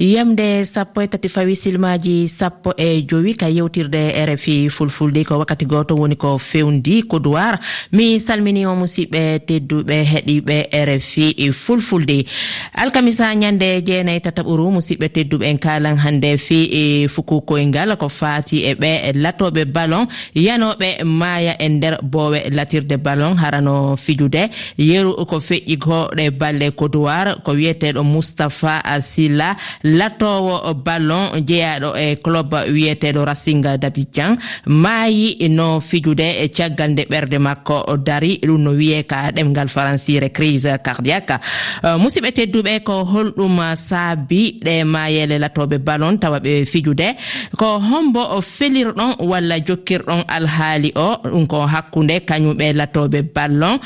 yamde sappo e tati fawi silmaji sappo e jowi ka yewtirde rfi fulfulde ko wakkati goto woni ko fewndi kodowar mi salmini o musidɓe tedduɓe heeɗiɓe rfi fulfulde. Alkamisa ñande jeenayi e tataɓuru musidɓe tedduɓe en kalan hande fi e fukukoyngal ko fati e ɓe latoɓe ballon. Yanoɓe maaya e nder bowe latirde ballon harano fijude. Yeru ko feƴƴi goɗe balle kodowar ko wiyeteɗo moustapha silla lattowo ballon jeeyaɗo e club wiyeteɗo racing dabidjan. Maayi no fijude e caggal nde ɓerde makko dari ɗum no wiye ka ɗemgal faransire crise cardiaque. Euh, Musidɓe tedduɓe ko holɗum saabi ɗe mayele latoɓe ballon tawa ɓe fijude. Ko hombo felirɗon walla jokkirɗon alhaali o ɗum ko hakkunde kañumɓe latoɓe ballon.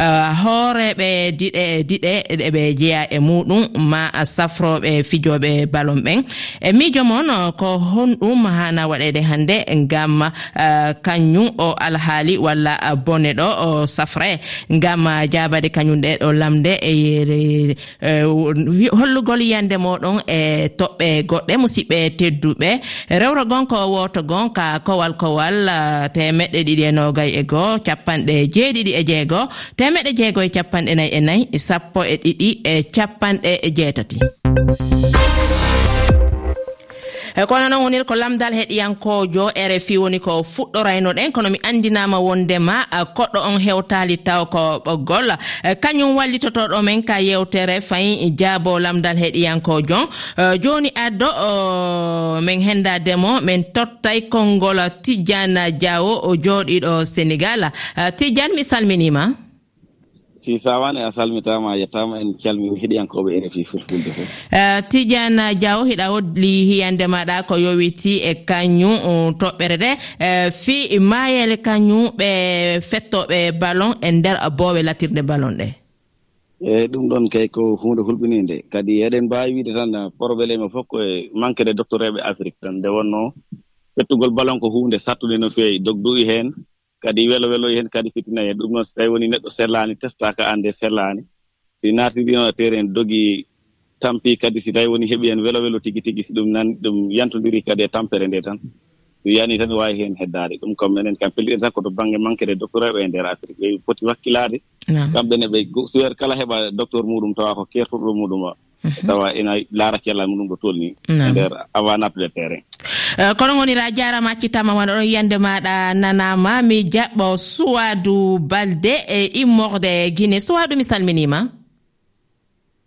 Euh, hooreɓe diɗe diɗe ɗeɓe jeeya e muɗum ma safroɓe fijoɓe ɓe balon ɓen e miijo moon uh, ko honɗum hana waɗede hannde ngam uh, kañum o alhaali walla uh, bone ɗo o safre. Ngam jabade kañum ɗe ɗo lamde e hollugol yiyande moɗon e toɓɓe goɗɗe musidɓe tedduɓe. Rewro gon ko woto gon ka kowal kowal temeɗɗe ɗiɗi e nogay e goo capanɗe jeeɗiɗi e jeego temeɗɗe jeego e capanɗe nayi e nayi sappo e ɗiɗi e capanɗe jeetati. e kono noon wonir ko lamdal heɗiyankojo rfi woni ko fuɗɗorayno ɗen. Kono mi andinama wondema e, koɗɗo on hewtali taw ko ɓoggol. E, kañum wallitotoɗo men ka yewtere fayi e, jaabo lamdal heɗiyankojo. On joni addo min hendademo min tottay konngol tidiane diawo o jooɗiɗo sénégal. Tidiane mi salminima. si sawane a salmitama a yettama en calmi heɗiyankoɓe rfi fulfulde fof eh, tidiane diawo hiɗa hodli hiyande maɗa ko yowiti e kañum toɓɓere ɗe eh, fi mayele kañum ɓe fettoɓe ballon e nder bowe latirde ballon ɗe. Eyyi ɗum ɗon kay ko hunde hulɓinide kadi eɗen mbawi wiide tan eh, probléme fof koye manque de doctoreɓe afrique tan. Nde wonno fettugol ballon ko hunde sattude no fewi dogduyi hen kadi welo welo hen kadi fitina heen ɗum noon so tawi woni neɗɗo sellaani testaka annde sellaani. Si naatiriino terrain dogi tampi kadi si tawi woni heɓi hen welo welo tigi tigi si ɗum nan ɗum yantodiri kadi e tampere nde tan. Ɗum yani tan wawi hen heddaade. Ɗum kam enen kam pelliɗen tan koto to baŋnge manque de docteur ɓe e ndeer afrique. Ɓe poti wakkilaade. Kamɓene ɓe suwer kala heɓa docteur muɗum tawa ko keertuɗo muɗum o. Mhm. tawa ina laara cellal muɗum ɗo tolni e nder avant nappe de terrain. Eh, kono gonira jarama accitama wona ɗon yiyande maɗa nanama mi jaɓɓo suwadu balde e immorde guine suwa mi salminima.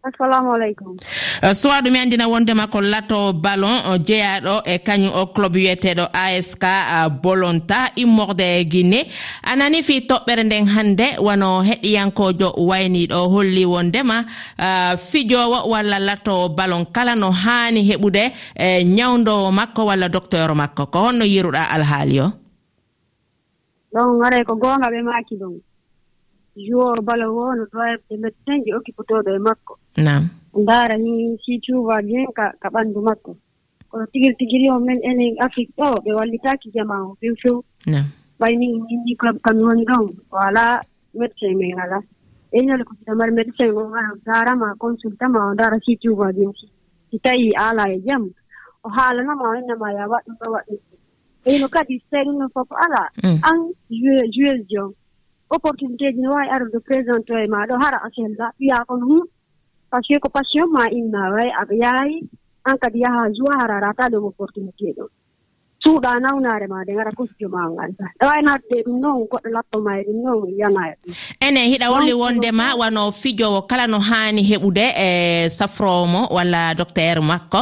assalamu aleykum uh, suwa ɗumi andina wondema ko lato ballon uh, jeeyaɗo e kañum o club wiyeteɗo ask uh, bolonta immorde e guinne a nani fi toɓɓere nden hannde wono heɗiyankojo wayniɗo holli wondema fijowo walla lato ballon kala no haani heɓude e ñawdowo makko walla docteur makko. Ko honno yiruɗa alhaali o? Ɗon aray ko goonga ɓe maaki ɗon yo bala wono ɗoyɓe médecin ji occupitoɗo e makko. Nam ndaara ni si tuva bien ka ka ɓanndu makko. Kono tigiri tigiri o men enen afrique ɗo ɓe wallitaaki jama o few. Few ɓay ɓayni inni kami woni ɗon. Wala médecin men alaa. Eñole ko sita mari médecin o ara darama consulta ma o ndaara si tuva bien si si tawi alaa e jam. O haalanama o innama ya waɗɗum ɗo waɗɗum. Eyno kadi so tawi ɗum ɗon fof alaa. Ala an joueuse jon opportunité ji ne waawi arde présenté e maa ɗo hara aselga ɓiya kono hum par ce que ko passion ma inna way aɓa yaayi an kadi yaha joa hararata ɗum opportunité ɗon suuɗa nawnaare ma de ngara kosjo ma ngal ta ɗa wawi nadde ɗum noon goɗɗo lappoma e ɗum noon yanaya e ɗum. Ene hiɗa wolli wondema wano fijowo kala no haani heɓude e safromo walla docteur makko.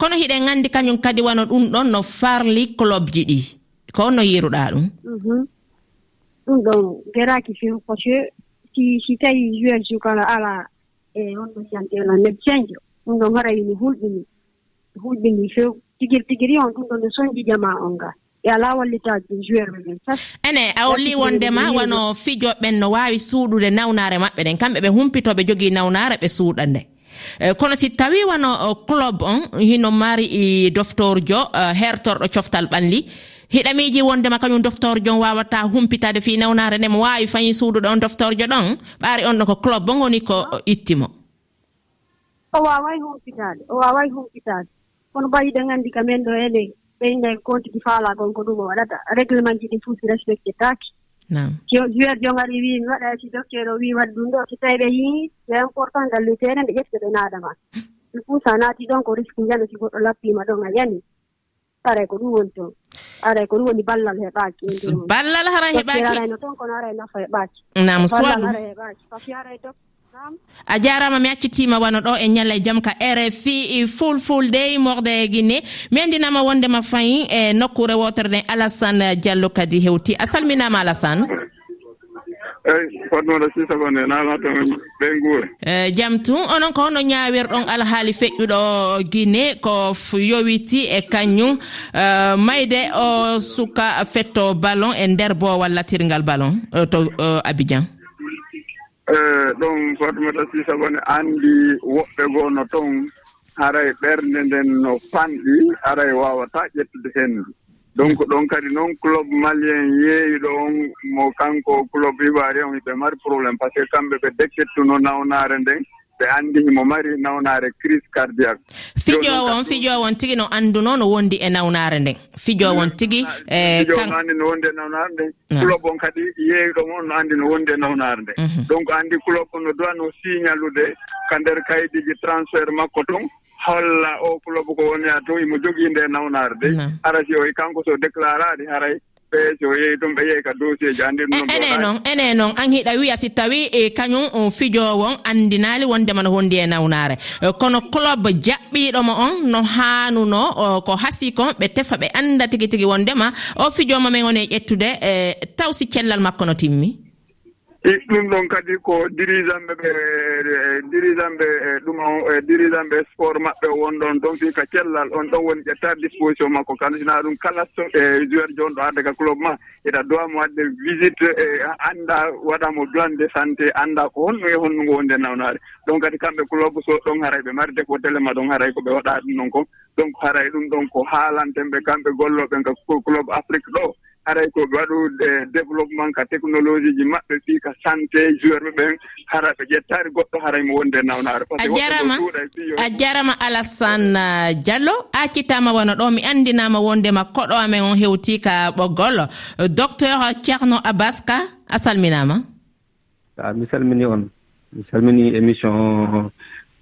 Kono hiɗen nganndi kañum kadi wano ɗum ɗon no farli club ji ɗi. Ko no yiruɗa ɗum? Mhm. ɗum ɗon geraki feewi par ce que si si tawi juge kala ala e honno siyantelan neɗɗo canjo ɗum ɗon haray hulɓini hulɓini few tigiri tigiri on ɗum ɗon no soñji jama on ga. E ala wallitaji joueur ɓe ɓen ene a holli wondema wano fijoɓeɓen no wawi suuɗude nawnare maɓɓe ɗen. Kamɓe ɓe humpitoɓe jogui nawnare ɓe suuɗa nde. E, kono si tawi wano e, club on hino mari e, doftorjo hertorɗo coftal ɓalli hiɗamiji wondema kañum doftorjo on wawata humpitade fi newnare nde mo wawi fayi suuduɗo on doftorjo ɗon. Ɓaari on ɗo ko club bo goni ko ittimo o waway humpitade o waway humpitade. Kono mbayi ɗen anndi ka men ɗo ene ɓeyne kontigi faala gon ko ɗum o waɗata. Réglement ji ɗi fof si respecté taki juwer jon ari wi mi waɗa si docteur o wi waɗi ɗum ɗo so tawi ɓe yii ɓe important gallutere nde ƴetteɓe naadama ɗi fof so naati ɗon ko risque njana si goɗɗo lappima ɗon a yani. aray ko ɗum woni toon aray ko ɗum woni ballal heɓaki e ballal hara heɓaki arayno toon kono aray nafa heɓaki nam sowaɗum ara heɓaki safi aray dok a jarama mi accitima wano ɗo e ñalla e jaam ka rfi fulfulde morde e guinne mi andinama wondema fayi e nokkure wotere nde alassane diallo kadi hewti. A salminama alassane? eyi fotnooɗo sisa kon e ɓe nguura eyi eh, jaam tun onon ko hono ñawirɗon alhaali feƴƴuɗo guine ko yowiti e kañum. Eh, mayde o suka fetto ballon e nder bo wallatirgal ballon e to e, abidjan. Ɗon fatmata sisagon anndi woɓɓe goo no toon haray ɓernde nden no panɗi aray wawata ƴettude henndu donc ɗon kadi noon club malien yeeyi ɗo on mo kanko club iwari on ɓe mari probléme par ce que kamɓe ɓe dekkettuno nawnaare nden ɓe anndi himo mari nawnaare crise cardiaque. Fijowon fijowon tigi no annduno no wondi e nawnaare nden. Fijowon tigi eanndi no wondi e nawnaare nden. Club on kadi yeeyiɗo on no anndi no wondi e nawnaare nden. Mhm. Donc anndi club no duwa no signalude ka nder kayidiji transfert makko ton. holla o club ko woni ha to imo jogii nde nawnaarde ara si o kanko so déclaraade haray ɓe so yehi tum ɓe yehi ka dossier ji anndi ɗum ene noon ene noon an hiɗa wiya si tawi e kañum fijowon anndinaali wondema no wondi e nawnaare. E kono club jaɓɓiiɗomo on no haanuno ko hasi kon ɓe tefa ɓe annda tigi tigi wondema o fijoma men woni e ƴettude e, taw si cellal makko no timmi. i ɗum ɗon kadi ko dirigeant ɓe ɓe dirigeant ɓe e, ɗum on e dirigeant ɓe sport maɓɓe won ɗon ɗon fi ka cellal on. Ɗon woni ƴettade disposition makko kanjina ɗum kala e joueur jon ɗo adde ka club ma eɗa dowamo wadde visite e annda waɗamo plan de santé annda ko honno e honno ngo wonde nawnade. Donc kadi kamɓe club so ɗon haray ɓe mari décotel ma ɗon haray ko ɓe waɗa ɗum ɗon kon donc haray ɗum ɗon ko haalanten ɓe kamɓe golloɓen ka club afrique ɗo. haray ko waɗude développement ka technologie ji maɓɓe fii ka santé joueur ɓe ɓen. Hara ɓe ƴettaade goɗɗo haray mo wonde nawnaare. A jarama a jarama alassane euh, diallo. Accitama wona ɗo mi anndinama wondema koɗo amen on hewti ka ɓoggol. Euh, docteur ceerno abaska a salminama. A mi salmini on. Mi salmini émission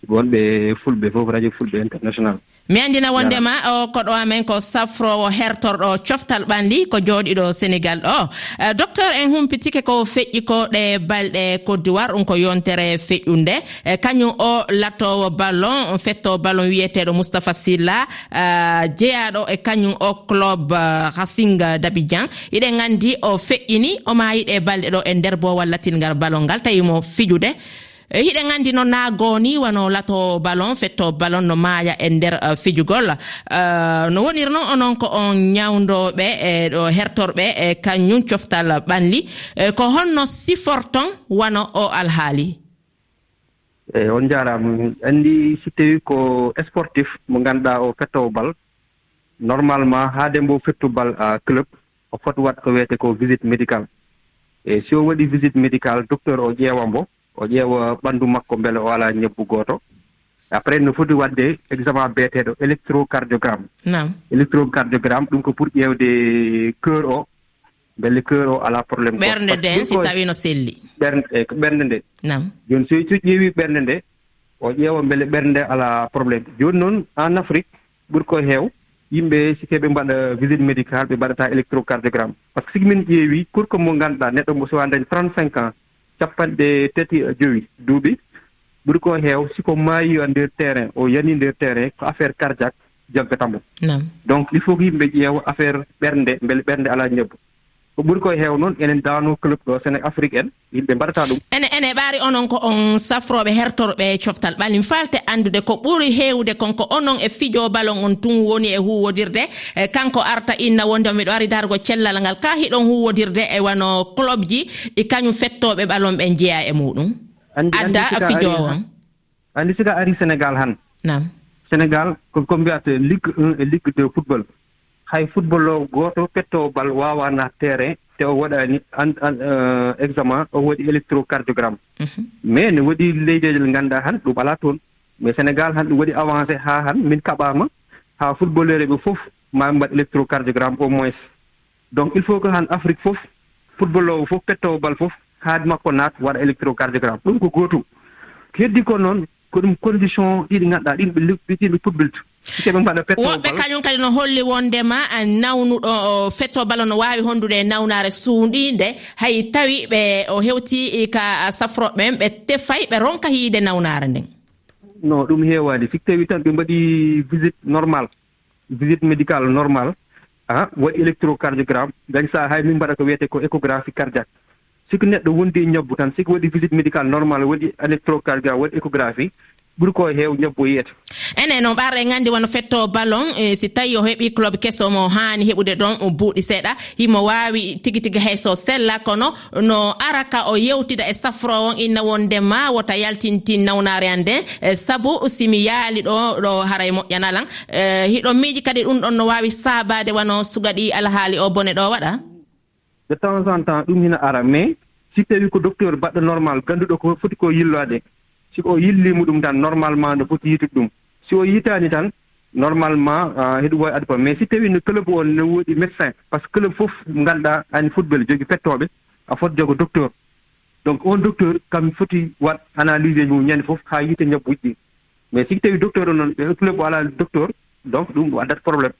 wonɓe fulɓe fof radio fulɓe international. Mi andina wondema o koɗo amen ko safrowo hertorɗo coftal ɓanndi ko jooɗiɗo sénégal ɗo. E, docteur en humpitike ko feƴƴi ko ɗe balɗe côte d'ivoire ɗum ko yontere feƴƴunde. E, kañum o lattowo ballon fetto ballon wiyeteɗo moustapha silla e, jeyaɗo e kañum o club racing dabidjan. Iɗen nganndi o feƴƴini o mayiɗe balɗe ɗo e nder bo wallatingal ballon ngal tawimo fijude. E hiɗen anndi noon na gooni wano lato ballon fetto ballon no maaya e nder uh, fijugol. Uh, no woniri noon onon ko on ñawdoɓe e ɗo hertorɓe e kañum coftal ɓanli. E, ko honno siforton wano o alhaali? Eyi on jarama anndi si tawi ko sportif mo ngannduɗaa o fettowo bal normalement haade mbo fettu bal club o foti waɗ ko wiyete ko visite médical. E si o waɗi visite médical docteur o ƴeewa mbo o ƴeewa ɓanndu makko mbele o alaa ñebbu gooto. Après no foti waɗde examen beeteeɗo électrocardiogramme. Nam électrocardiogramme ɗum ko pour ƴeewde cœur o mbele cœur o alaa probléme ɓernde nden si tawii no selli. ɓernde e ko ɓernde nde. Nam jooni so so ƴeewii ɓernde nde o ƴeewa mbele ɓernde nde alaa probléme jooni noon en afrique ɓuri ko heew yimɓe sike ɓe mbaɗa visite médical ɓe mbaɗata électrocardiogramme. Par ce que siki min ƴeewi pour que mo ngannduɗaa neɗɗo mo so wa dañ trente cinq ans capanɗe tati e joyi duuɓi ɓuri ko heew siko maayi o nder terrain o yani nder terrain ko affaire cardiaque jaggatamo donc il faut ko yimɓe ƴeewa affaire ɓernde beele ɓernde alaa ñebbo ko ɓuri koye heew noon enen daano club ɗo sene afrique en yimɓe mbaɗata ɗum. Ene ene ɓaari onon ko on safroɓe hertorɓe e coftal. Ɓalin falte andude ko ɓuri heewde konko onon e fijo balon on tun woni e huwodirde e kanko arta inna wonde on miɗo ari dargo cellal ngal. Ka hiɗon huwodirde e wano club ji ɗi kañum fettoɓe ɓalon ɓe jeeya e muɗum. Adda fijowo andi siga ari sénégal han. Nam sénégal ko mbiyata ligue un e ligue deux football. hay football o gooto pettowo bal wawa naat terrain te o waɗani e, examen o waɗi électrocardiogramme. Mhm. Mais ne waɗi leydeji ɗi ngannduɗa han ɗum alaa toon. Mais sénégal han ɗum waɗi avancé haa han min kaɓaama haa footballeur ɓe fof ma mbaɗ électrocardiogramme au moins. Donc il faut que han afrique fof football o fof pettowo bal fof haade makko naat waɗa électrocardiogramme. Ɗum ko gootum. Heddi ko noon ko ɗum condition ɗiɗi ngannduɗaa ɗin ɓe ɗin ɓe puɗbeltu woɓɓe kañum kadi no holli wondema nawnuɗo fetto balla no wawi hondude e nawnare suuɗinde. Hay tawi ɓe o hewti e, ka safroɓe ɓen ɓe tefay ɓe ronka yiide nawnare nden. Non ɗum heewani. Sik tawi tan ɓe mbaɗi visite normal visite médical normal a waɗi électrocardiogramme. Gañ sa hay min mbaɗa ko wiyete ko échographie cardiaque. Siko neɗɗo wondi ñabbu tan siko waɗi visite médical normal waɗi électrocardiogramme waɗi échographie ɓuri ko heew ñabbo yiyata enen on ɓarɗa e nganndi wono fetto ballon e si tawi o heɓi club keso mo haani heɓude ɗon o buuɗi seeɗa. Himo waawi tigi tigi hayso sella kono no ara ka o yewtida e safro on inna wondema wota yaltintin nawnaare an nden e, sabu simi yaali ɗo ɗo haray moƴƴanalan e, hiɗo miiji kadi ɗum ɗon no waawi saabade wano suga ɗi alhaali o bone ɗo waɗa? De temps en temps ɗum hina ara mais si tawi ko docteur baɗɗo normal ganduɗo ko foti ko yilloade siko yillima ɗum tan normalement no foti yitude ɗum. Si o yitani tan normalement ah, heɗum wawi adpa mais si tawi no club o ne woɗi médecin par ce que club fof ganduɗa ani football jogui pettoɓe a foti jogo docteur. Donc on docteur kam foti wat analyse mum ñande foof ha yiite ñabbuji ɗi. Mais si tawi docteur o noon e club o ala docteur donc ɗum ɗo addat probléme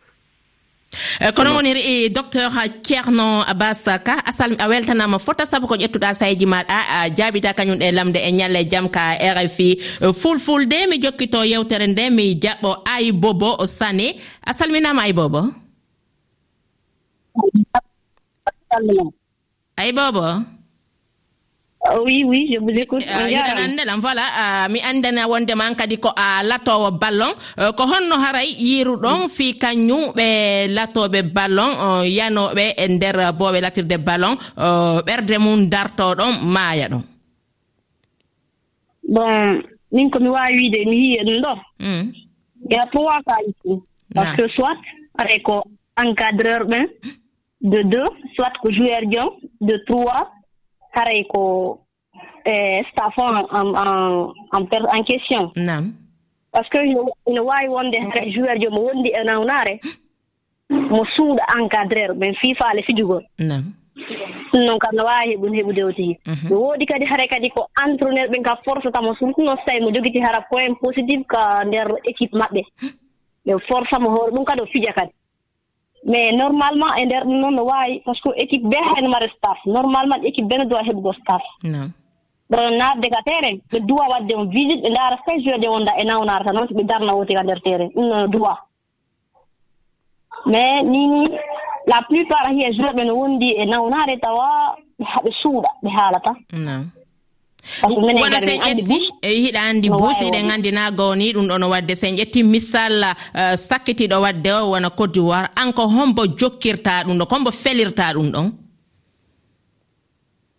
Eh, kono woniri e eh, docteur ceerno basaka asal a weltanama fota saabu ko ƴettuɗa sayji maɗa a jaabita kañum ɗe lamde e ñalle jaam ka rfi eh, fulfulde mi jokkito yewtere nde mi jaɓɓo ay bobo sane a salminama ay bobo ay bobo Ah, oui oui je vous écoute ah, miɗen anndalam voilà. Ah, mi anndana wondeman kadi ko a latowo ballon. Euh, ko honno haray yiruɗon fi kañum ɓe latoɓe ballon euh, yanoɓe e nder boɓe latirde ballon euh, ɓerde mum dartoɗon maaya ɗon. Bon min komi wawi wiide mi yiyi ɗum ɗo. Mm. Il y trois kaji ici par ce que soit aray ko encadreur ɓen de deux soit ko joueur jom de trois haray ko eh, staff on en question. Nam par ce que ina waawi wonde haray joueur jo mo wondi e nawnaare mo suuɗa encadreur ɓen fiifaale fijugol nam ɗum noon kam no waawi heɓun heɓude o tigi no woodi kadi hare kadi ko entraineur ɓen ka forçatamo surtout noon so tawi mo jogiti hara point positif ka nder équipe maɓɓe. Hmm. Ɓe force forçamo hoore ɗum kadi o fija kadi. mais normalement e ndeer ɗum noon no waawi par ce que équipe ɓe hayno mare staff. Normalement équipe ɓe no duwa heɓugo staff. Ɗon naatde ka terrain ɓe duwa waɗde on visite ɓe ndaara fay joueur de wonda e nawnarata noon so ɓe darna woti ka ndeer terrain. Ɗum no duwa. Mais ni ni la plupart hiya e joueur ɓe no wondi e nawnaare tawa haɓe suuɗa ɓe haalata. wona sen ƴetti yiɗa anndi bus e iɗen anndi na gowni ɗum ɗono wadde. Sen ƴetti misal uh, sakkitiɗo wadde o wona côte d'ivoire. An ko hombo jokkirta ɗum ɗo kombo felirta ɗum ɗon?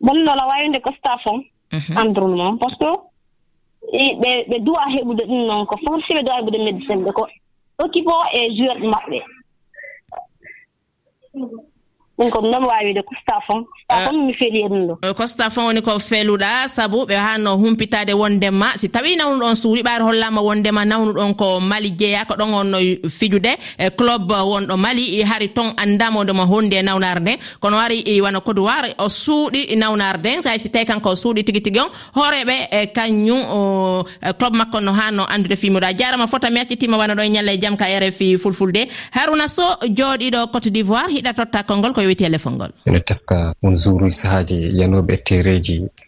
Bonnola waywde ko staff on mhm. environnement par ce que ɓe ɓe duwa heɓude ɗum noon ko forci ɓe duwa heɓude médecine ɓe ko équipe o e joueur ɗe maɓɓe. ɗum ko ɗum ɗon waawide costa fon. Costa eh. mi feeli e ɗum ɗo. Eh, costa fon woni ko feeluɗa sabu ɓe hanno humpitade wondema si tawi nawnuɗon suuɗi ɓaade hollama wondema nawnuɗon ko mali jeeya ko ɗon onno fijude. E club wonɗo mali hari ton andama wondema hondi e nawnare nden kono wari wano kodowar o suuɗi nawnare nden hay si tawi kanko o suuɗi tigi tigi on horeɓe e kañum e club makko no hanno andude fimuɗa jarama fota mi accitima wano ɗo e ñalle e jaam ka rfi fulfulde. Haruna so jooɗiɗo cote d'ivoire hiɗa totta konngol koye ƴeewi téléphone ngol. ene teska won jour uji sahaaji yanoɓe e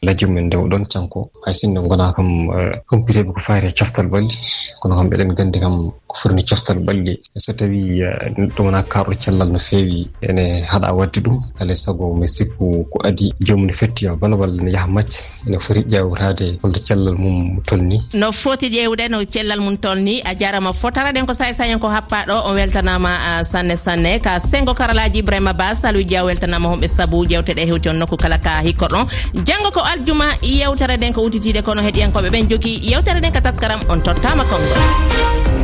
laaji men nde ɗon canko hay sinno gona kam eh, humpiteɓe ko fayre coftal ɓalli kono kam ɓeɗen gandi kam ko furni coftal ɓalli so tawi eh, neɗɗo wona karɗo cellal no feewi ene haɗa wadde ɗum alay saago mi sikku ko adi. Jomum ne fetti balla walla ne yaaha macce ene foti ƴewtade holto cellal mum tolni. No foti ƴewde no cellal mum tolni a jarama fotara ɗen ko say sañen ko happaɗo on weltanama eh, sanne sanne. Ka sengo karalaji ibrahima ba salou dia weltanama homɓe saabu ƴewteɗe hewti on nokku kala ka hikkoɗon janggo ko aljuma yewtere nden ko utitiɗe kono heɗiyankoɓe. Ɓen jogui yewtere nden ka taskaram on tottama konngol.